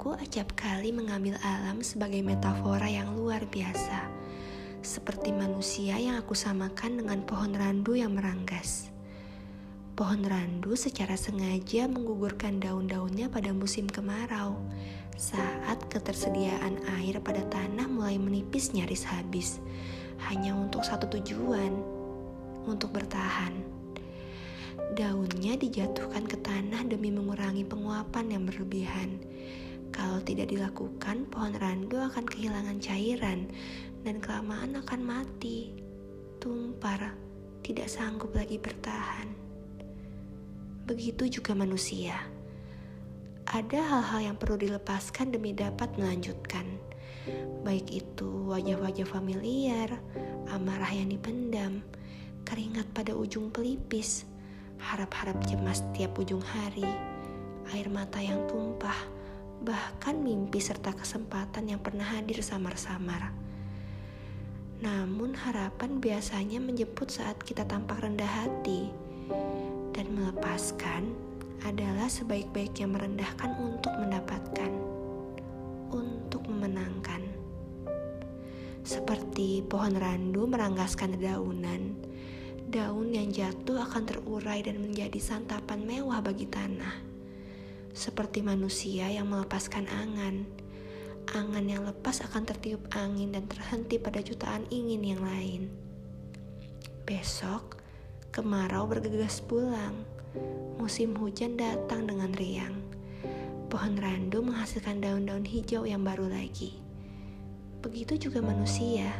Aku acap kali mengambil alam sebagai metafora yang luar biasa, seperti manusia yang aku samakan dengan pohon randu yang meranggas. Pohon randu secara sengaja menggugurkan daun-daunnya pada musim kemarau, saat ketersediaan air pada tanah mulai menipis nyaris habis, hanya untuk satu tujuan, untuk bertahan. Daunnya dijatuhkan ke tanah demi mengurangi penguapan yang berlebihan. Kalau tidak dilakukan, pohon randu akan kehilangan cairan dan kelamaan akan mati, tumpar, tidak sanggup lagi bertahan. Begitu juga manusia. Ada hal-hal yang perlu dilepaskan demi dapat melanjutkan. Baik itu wajah-wajah familiar, amarah yang dipendam, keringat pada ujung pelipis, harap-harap cemas setiap ujung hari, air mata yang tumpah, bahkan mimpi serta kesempatan yang pernah hadir samar-samar. Namun harapan biasanya menjemput saat kita tampak rendah hati. Dan melepaskan adalah sebaik-baiknya merendahkan untuk mendapatkan, untuk memenangkan. Seperti pohon randu meranggaskan dedaunan, daun yang jatuh akan terurai dan menjadi santapan mewah bagi tanah. Seperti manusia yang melepaskan angan, angan yang lepas akan tertiup angin dan terhenti pada jutaan ingin yang lain. Besok, kemarau bergegas pulang. Musim hujan datang dengan riang. Pohon randu menghasilkan daun-daun hijau yang baru lagi. Begitu juga manusia,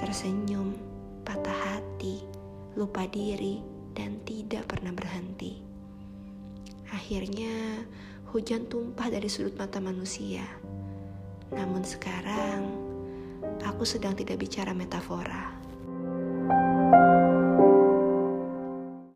tersenyum, patah hati, lupa diri, dan tidak pernah berhenti. Akhirnya, hujan tumpah dari sudut mata manusia. Namun sekarang, aku sedang tidak bicara metafora.